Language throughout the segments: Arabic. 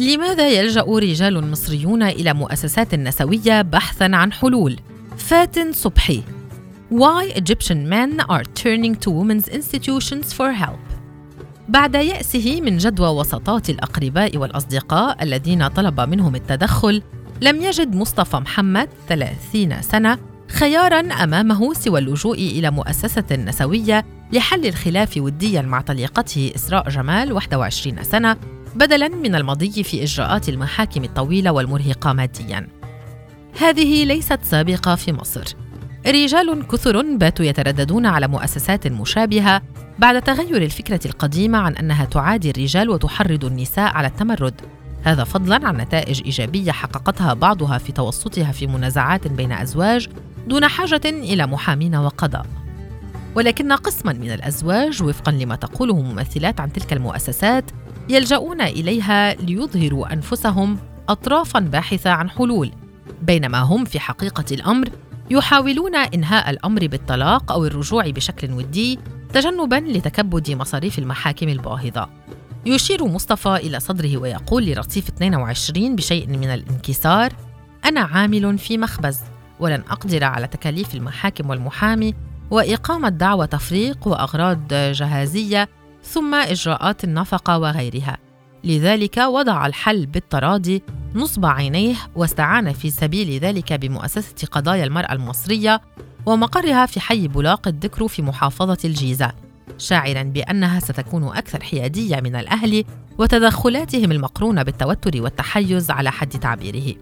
لماذا يلجأ رجال مصريون إلى مؤسسات نسوية بحثاً عن حلول؟ فاتن صبحي. Why Egyptian men are turning to women's institutions for help? بعد يأسه من جدوى وسطات الأقرباء والأصدقاء الذين طلب منهم التدخل لم يجد مصطفى محمد 30 سنة خيارا أمامه سوى اللجوء إلى مؤسسة نسوية لحل الخلاف وديا مع طليقته إسراء جمال 21 سنة. بدلا من المضي في إجراءات المحاكم الطويلة والمرهقة ماديا. هذه ليست سابقة في مصر. رجال كثر باتوا يترددون على مؤسسات مشابهة بعد تغير الفكرة القديمة عن أنها تعادي الرجال وتحرض النساء على التمرد. هذا فضلا عن نتائج إيجابية حققتها بعضها في توسطها في منازعات بين أزواج دون حاجة إلى محامين وقضاء. ولكن قسما من الأزواج وفقا لما تقوله ممثلات عن تلك المؤسسات يلجؤون إليها ليظهروا أنفسهم أطرافا باحثة عن حلول. بينما هم في حقيقة الأمر يحاولون إنهاء الأمر بالطلاق أو الرجوع بشكل ودي تجنبا لتكبد مصاريف المحاكم الباهظة. يشير مصطفى إلى صدره ويقول لرصيف 22 بشيء من الانكسار أنا عامل في مخبز ولن أقدر على تكاليف المحاكم والمحامي وإقامة دعوى تفريق وأغراض جهازية ثم إجراءات النفقة وغيرها. لذلك وضع الحل بالتراضي نصب عينيه واستعان في سبيل ذلك بمؤسسة قضايا المرأة المصرية ومقرها في حي بولاق الذكر في محافظة الجيزة شاعرا بأنها ستكون أكثر حيادية من الأهل وتدخلاتهم المقرونة بالتوتر والتحيز على حد تعبيره.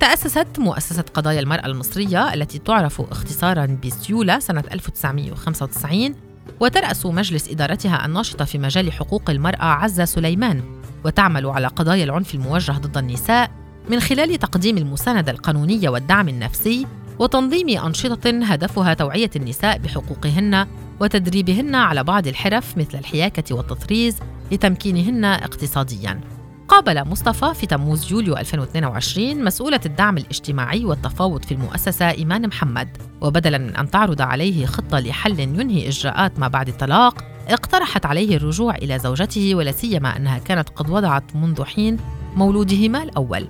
تأسست مؤسسة قضايا المرأة المصرية التي تعرف اختصارا بسيولا سنة 1995 وترأس مجلس إدارتها الناشطة في مجال حقوق المرأة عزة سليمان وتعمل على قضايا العنف الموجه ضد النساء من خلال تقديم المساندة القانونية والدعم النفسي وتنظيم أنشطة هدفها توعية النساء بحقوقهن وتدريبهن على بعض الحرف مثل الحياكة والتطريز لتمكينهن اقتصادياً. قابل مصطفى في تموز يوليو 2022 مسؤولة الدعم الاجتماعي والتفاوض في المؤسسة إيمان محمد. وبدلا من أن تعرض عليه خطة لحل ينهي إجراءات ما بعد الطلاق اقترحت عليه الرجوع إلى زوجته ولا سيما أنها كانت قد وضعت منذ حين مولودهما الأول.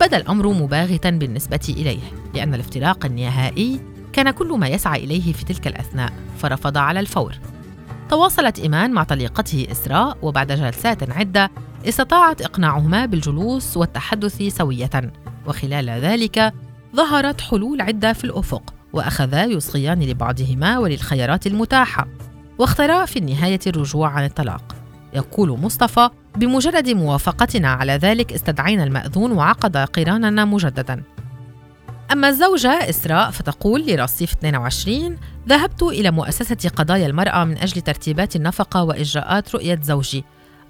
بدا الأمر مباغتا بالنسبة إليه لأن الافتراق النهائي كان كل ما يسعى إليه في تلك الأثناء فرفض على الفور. تواصلت إيمان مع طليقته إسراء وبعد جلسات عدة استطاعت إقناعهما بالجلوس والتحدث سوية. وخلال ذلك ظهرت حلول عدة في الأفق وأخذا يصغيان لبعضهما وللخيارات المتاحة. واختارا في النهاية الرجوع عن الطلاق. يقول مصطفى بمجرد موافقتنا على ذلك استدعينا المأذون وعقد قراننا مجددا. أما الزوجة إسراء فتقول لرصيف 22 ذهبت إلى مؤسسة قضايا المرأة من أجل ترتيبات النفقة وإجراءات رؤية زوجي.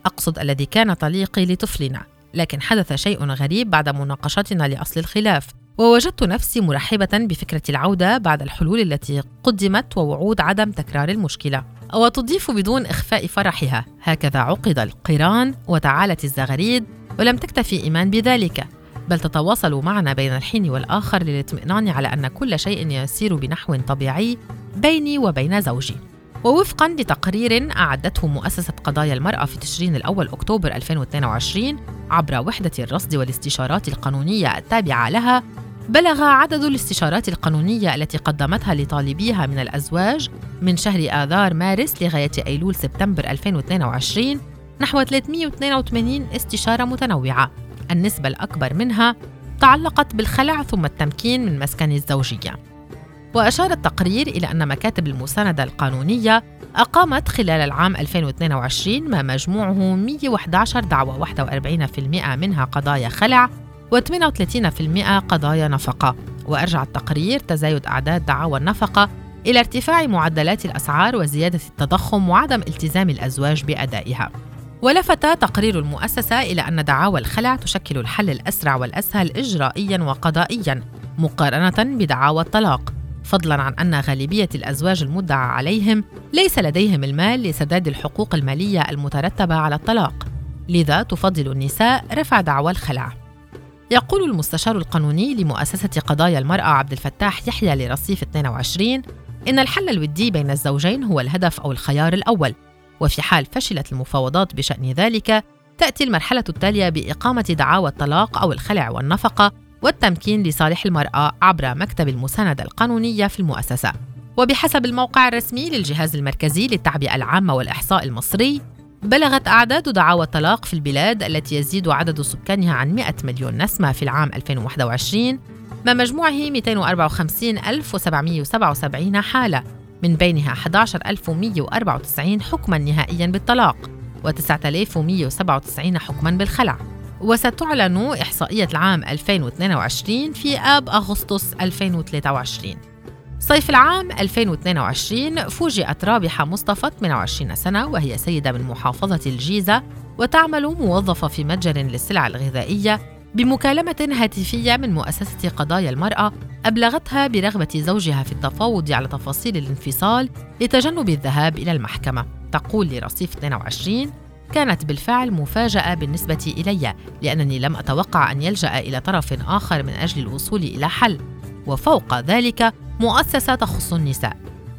أقصد الذي كان طليقي لطفلنا لكن حدث شيء غريب بعد مناقشتنا لأصل الخلاف. ووجدت نفسي مرحبة بفكرة العودة بعد الحلول التي قدمت ووعود عدم تكرار المشكلة. وتضيف بدون إخفاء فرحها هكذا عقد القران وتعالت الزغاريد ولم تكتفي إيمان بذلك. بل تتواصل معنا بين الحين والآخر للاطمئنان على أن كل شيء يسير بنحو طبيعي بيني وبين زوجي. ووفقا لتقرير أعدته مؤسسة قضايا المرأة في تشرين الأول أكتوبر 2022 عبر وحدة الرصد والاستشارات القانونية التابعة لها بلغ عدد الاستشارات القانونية التي قدمتها لطالبيها من الأزواج من شهر آذار مارس لغاية أيلول سبتمبر 2022 نحو 382 استشارة متنوعة. النسبة الأكبر منها تعلقت بالخلع ثم التمكين من مسكن الزوجية. وأشار التقرير إلى أن مكاتب المساندة القانونية أقامت خلال العام 2022 ما مجموعه 111 دعوى 41% منها قضايا خلع و38% قضايا نفقة. وأرجع التقرير تزايد أعداد دعاوى النفقة إلى ارتفاع معدلات الأسعار وزيادة التضخم وعدم التزام الأزواج بأدائها. ولفت تقرير المؤسسة إلى أن دعاوى الخلع تشكل الحل الأسرع والأسهل إجرائيا وقضائيا مقارنة بدعاوى الطلاق. فضلا عن أن غالبية الأزواج المدعى عليهم ليس لديهم المال لسداد الحقوق المالية المترتبة على الطلاق. لذا تفضل النساء رفع دعوى الخلع. يقول المستشار القانوني لمؤسسة قضايا المرأة عبد الفتاح يحيى لرصيف 22 إن الحل الودي بين الزوجين هو الهدف أو الخيار الأول. وفي حال فشلت المفاوضات بشأن ذلك تأتي المرحلة التالية بإقامة دعاوى الطلاق أو الخلع والنفقة والتمكين لصالح المرأة عبر مكتب المساندة القانونية في المؤسسة. وبحسب الموقع الرسمي للجهاز المركزي للتعبئة العامة والإحصاء المصري بلغت أعداد دعاوى الطلاق في البلاد التي يزيد عدد سكانها عن 100 مليون نسمة في العام 2021 ما مجموعه 254777 حالة. من بينها 11194 حكما نهائيا بالطلاق و9197 حكما بالخلع. وستعلن إحصائية العام 2022 في آب أغسطس 2023 صيف العام 2022 فوجئت رابحة مصطفى 28 سنة وهي سيدة من محافظة الجيزة وتعمل موظفة في متجر للسلع الغذائية بمكالمة هاتفية من مؤسسة قضايا المرأة أبلغتها برغبة زوجها في التفاوض على تفاصيل الانفصال لتجنب الذهاب إلى المحكمة. تقول لرصيف 22 كانت بالفعل مفاجأة بالنسبة إلي لأنني لم أتوقع أن يلجأ إلى طرف آخر من أجل الوصول إلى حل. وفوق ذلك مؤسسة تخص النساء.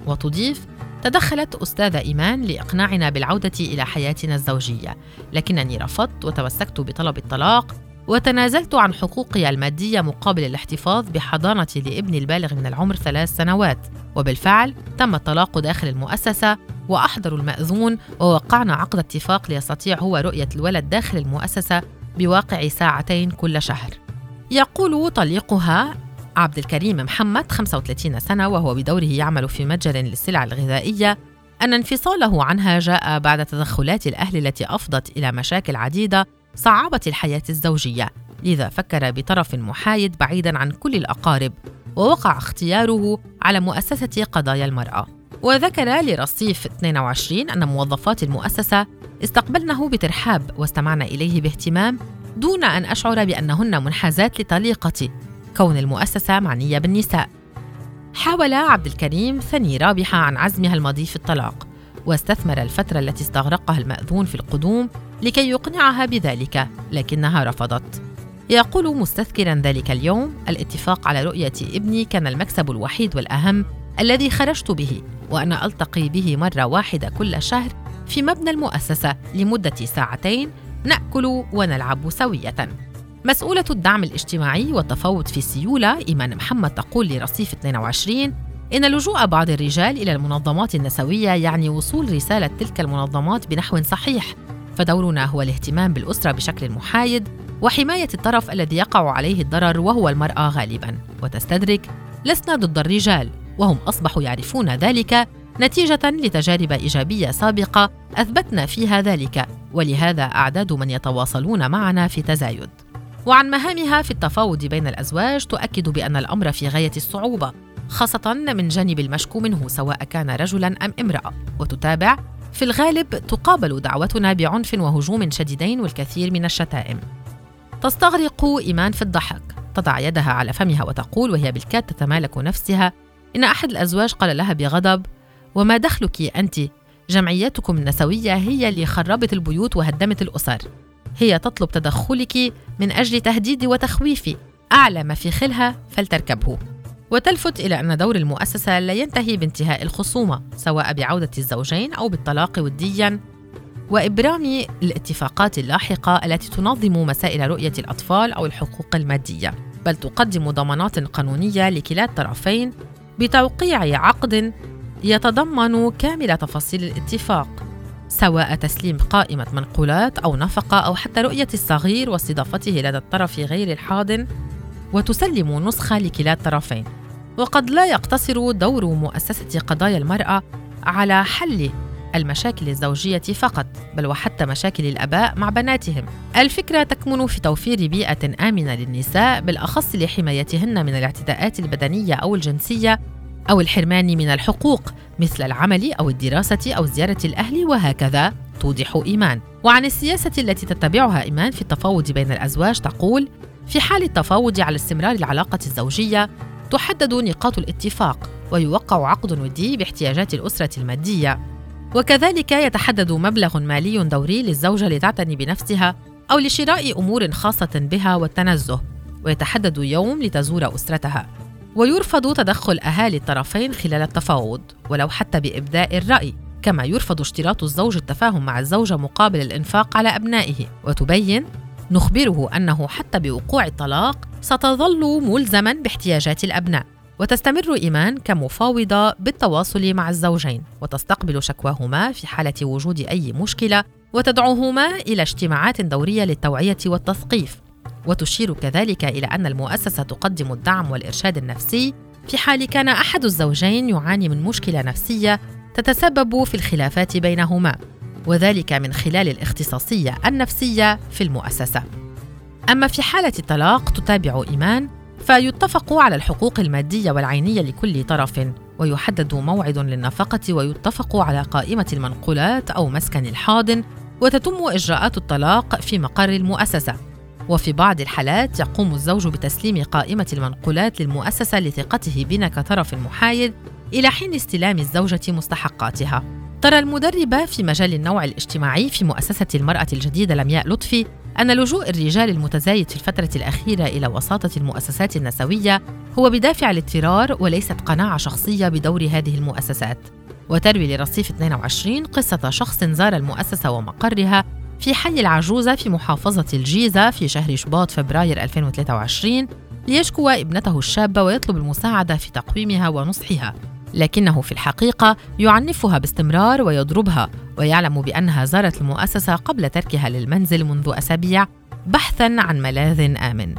وتضيف تدخلت أستاذة إيمان لإقناعنا بالعودة إلى حياتنا الزوجية. لكنني رفضت وتمسكت بطلب الطلاق وتنازلت عن حقوقي المادية مقابل الاحتفاظ بحضانتي لابني البالغ من العمر ثلاث سنوات. وبالفعل تم الطلاق داخل المؤسسة وأحضروا المأذون ووقعنا عقد اتفاق ليستطيع هو رؤية الولد داخل المؤسسة بواقع ساعتين كل شهر. يقول طليقها عبد الكريم محمد 35 سنة وهو بدوره يعمل في متجر للسلع الغذائية. أن انفصاله عنها جاء بعد تدخلات الأهل التي أفضت إلى مشاكل عديدة صعبت الحياة الزوجية لذا فكر بطرف محايد بعيدا عن كل الأقارب ووقع اختياره على مؤسسة قضايا المرأة. وذكر لرصيف 22 أن موظفات المؤسسة استقبلنه بترحاب واستمعن إليه باهتمام دون أن أشعر بأنهن منحازات لطليقتي كون المؤسسة معنية بالنساء. حاول عبد الكريم ثني رابحة عن عزمها الماضي في الطلاق واستثمر الفترة التي استغرقها المأذون في القدوم لكي يقنعها بذلك لكنها رفضت. يقول مستذكرا ذلك اليوم الاتفاق على رؤية ابني كان المكسب الوحيد والأهم الذي خرجت به وأنا ألتقي به مرة واحدة كل شهر في مبنى المؤسسة لمدة ساعتين نأكل ونلعب سوية. مسؤولة الدعم الاجتماعي والتفاوض في سيولة إيمان محمد تقول لرصيف 22 إن لجوء بعض الرجال إلى المنظمات النسوية يعني وصول رسالة تلك المنظمات بنحو صحيح. فدورنا هو الاهتمام بالأسرة بشكل محايد وحماية الطرف الذي يقع عليه الضرر وهو المرأة غالبا. وتستدرك لسنا ضد الرجال وهم أصبحوا يعرفون ذلك نتيجة لتجارب إيجابية سابقة أثبتنا فيها ذلك. ولهذا أعداد من يتواصلون معنا في تزايد. وعن مهامها في التفاوض بين الأزواج تؤكد بأن الأمر في غاية الصعوبة خاصة من جانب المشكو منه سواء كان رجلا أم امرأة. وتتابع في الغالب تقابل دعوتنا بعنف وهجوم شديدين والكثير من الشتائم. تستغرق إيمان في الضحك. تضع يدها على فمها وتقول وهي بالكاد تتمالك نفسها إن أحد الأزواج قال لها بغضب وما دخلك أنت؟ جمعيتكم النسوية هي اللي خربت البيوت وهدمت الأسر. هي تطلب تدخلك من أجل تهديد وتخويف. أعلى ما في خلها فلتركبه. وتلفت إلى أن دور المؤسسة لا ينتهي بانتهاء الخصومة سواء بعودة الزوجين أو بالطلاق ودياً. وإبرام الاتفاقات اللاحقة التي تنظم مسائل رؤية الأطفال أو الحقوق المادية بل تقدم ضمانات قانونية لكلا الطرفين بتوقيع عقد يتضمن كامل تفاصيل الاتفاق سواء تسليم قائمة منقولات أو نفقة أو حتى رؤية الصغير واستضافته لدى الطرف غير الحاضن وتسلم نسخة لكلا الطرفين وقد لا يقتصر دور مؤسسة قضايا المرأة على حل المشاكل الزوجية فقط بل وحتى مشاكل الآباء مع بناتهم. الفكرة تكمن في توفير بيئة آمنة للنساء بالأخص لحمايتهن من الاعتداءات البدنية أو الجنسية أو الحرمان من الحقوق مثل العمل أو الدراسة أو زيارة الأهل وهكذا توضح إيمان. وعن السياسة التي تتبعها إيمان في التفاوض بين الأزواج تقول في حال التفاوض على استمرار العلاقة الزوجية تحدد نقاط الاتفاق ويوقع عقد ودي باحتياجات الأسرة المادية. وكذلك يتحدد مبلغ مالي دوري للزوجة لتعتني بنفسها أو لشراء أمور خاصة بها والتنزه. ويتحدد يوم لتزور أسرتها. ويرفض تدخل أهالي الطرفين خلال التفاوض ولو حتى بإبداء الرأي كما يرفض اشتراط الزوج التفاهم مع الزوجة مقابل الإنفاق على أبنائه. وتبين نخبره أنه حتى بوقوع الطلاق ستظل ملزما باحتياجات الأبناء. وتستمر إيمان كمفاوضة بالتواصل مع الزوجين وتستقبل شكواهما في حالة وجود أي مشكلة وتدعوهما إلى اجتماعات دورية للتوعية والتثقيف. وتشير كذلك إلى أن المؤسسة تقدم الدعم والإرشاد النفسي في حال كان أحد الزوجين يعاني من مشكلة نفسية تتسبب في الخلافات بينهما. وذلك من خلال الاختصاصية النفسية في المؤسسة. أما في حالة الطلاق تتابع إيمان فيتفق على الحقوق المادية والعينية لكل طرف ويحدد موعد للنفقة ويتفق على قائمة المنقولات أو مسكن الحاضن وتتم إجراءات الطلاق في مقر المؤسسة وفي بعض الحالات يقوم الزوج بتسليم قائمة المنقولات للمؤسسة لثقته بنا كطرف محايد إلى حين استلام الزوجة مستحقاتها. ترى المدربة في مجال النوع الاجتماعي في مؤسسة المرأة الجديدة لمياء لطفي أن لجوء الرجال المتزايد في الفترة الأخيرة إلى وساطة المؤسسات النسوية هو بدافع الاضطرار وليست قناعة شخصية بدور هذه المؤسسات. وتروي لرصيف 22 قصة شخص زار المؤسسة ومقرها في حي العجوزة في محافظة الجيزة في شهر شباط فبراير 2023 ليشكو ابنته الشابة ويطلب المساعدة في تقويمها ونصحها لكنه في الحقيقة يعنفها باستمرار ويضربها ويعلم بأنها زارت المؤسسة قبل تركها للمنزل منذ أسابيع بحثا عن ملاذ آمن.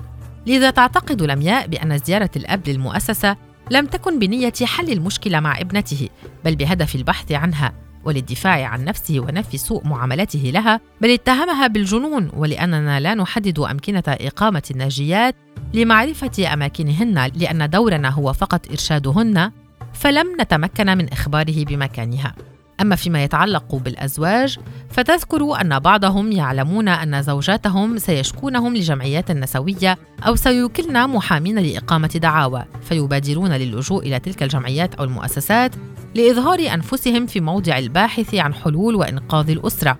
لذا تعتقد لمياء بأن زيارة الأب للمؤسسة لم تكن بنية حل المشكلة مع ابنته بل بهدف البحث عنها وللدفاع عن نفسه ونفي سوء معاملته لها بل اتهمها بالجنون ولأننا لا نحدد أمكنة إقامة الناجيات لمعرفة أماكنهن لأن دورنا هو فقط إرشادهن فلم نتمكن من إخباره بمكانها. أما فيما يتعلق بالأزواج فتذكر أن بعضهم يعلمون أن زوجاتهم سيشكونهم لجمعيات نسوية أو سيوكلن محامين لإقامة دعاوى فيبادرون للجوء إلى تلك الجمعيات أو المؤسسات لإظهار أنفسهم في موضع الباحث عن حلول وإنقاذ الأسرة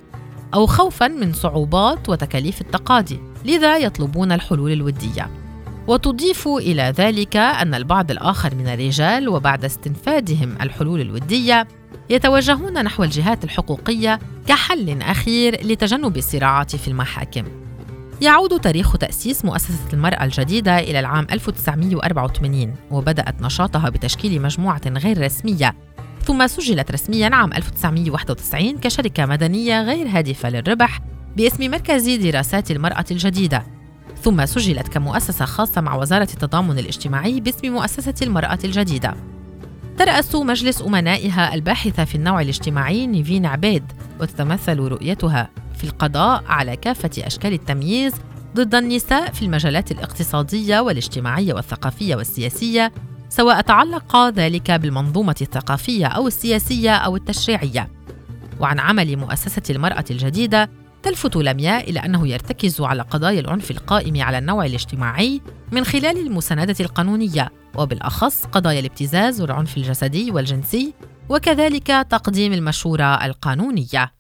أو خوفا من صعوبات وتكاليف التقاضي لذا يطلبون الحلول الودية. وتضيف إلى ذلك أن البعض الآخر من الرجال وبعد استنفادهم الحلول الودية يتوجهون نحو الجهات الحقوقية كحل أخير لتجنب الصراعات في المحاكم. يعود تاريخ تأسيس مؤسسة المرأة الجديدة إلى العام 1984 وبدأت نشاطها بتشكيل مجموعة غير رسمية. ثم سجلت رسميا عام 1991 كشركة مدنية غير هادفة للربح باسم مركز دراسات المرأة الجديدة. ثم سجلت كمؤسسة خاصة مع وزارة التضامن الاجتماعي باسم مؤسسة المرأة الجديدة ترأس مجلس أمنائها الباحثة في النوع الاجتماعي نيفين عبيد وتتمثل رؤيتها في القضاء على كافة أشكال التمييز ضد النساء في المجالات الاقتصادية والاجتماعية والثقافية والسياسية سواء تعلق ذلك بالمنظومة الثقافية أو السياسية أو التشريعية. وعن عمل مؤسسة المرأة الجديدة تلفت لمياء إلى أنه يرتكز على قضايا العنف القائم على النوع الاجتماعي من خلال المساندة القانونية وبالأخص قضايا الابتزاز والعنف الجسدي والجنسي وكذلك تقديم المشورة القانونية.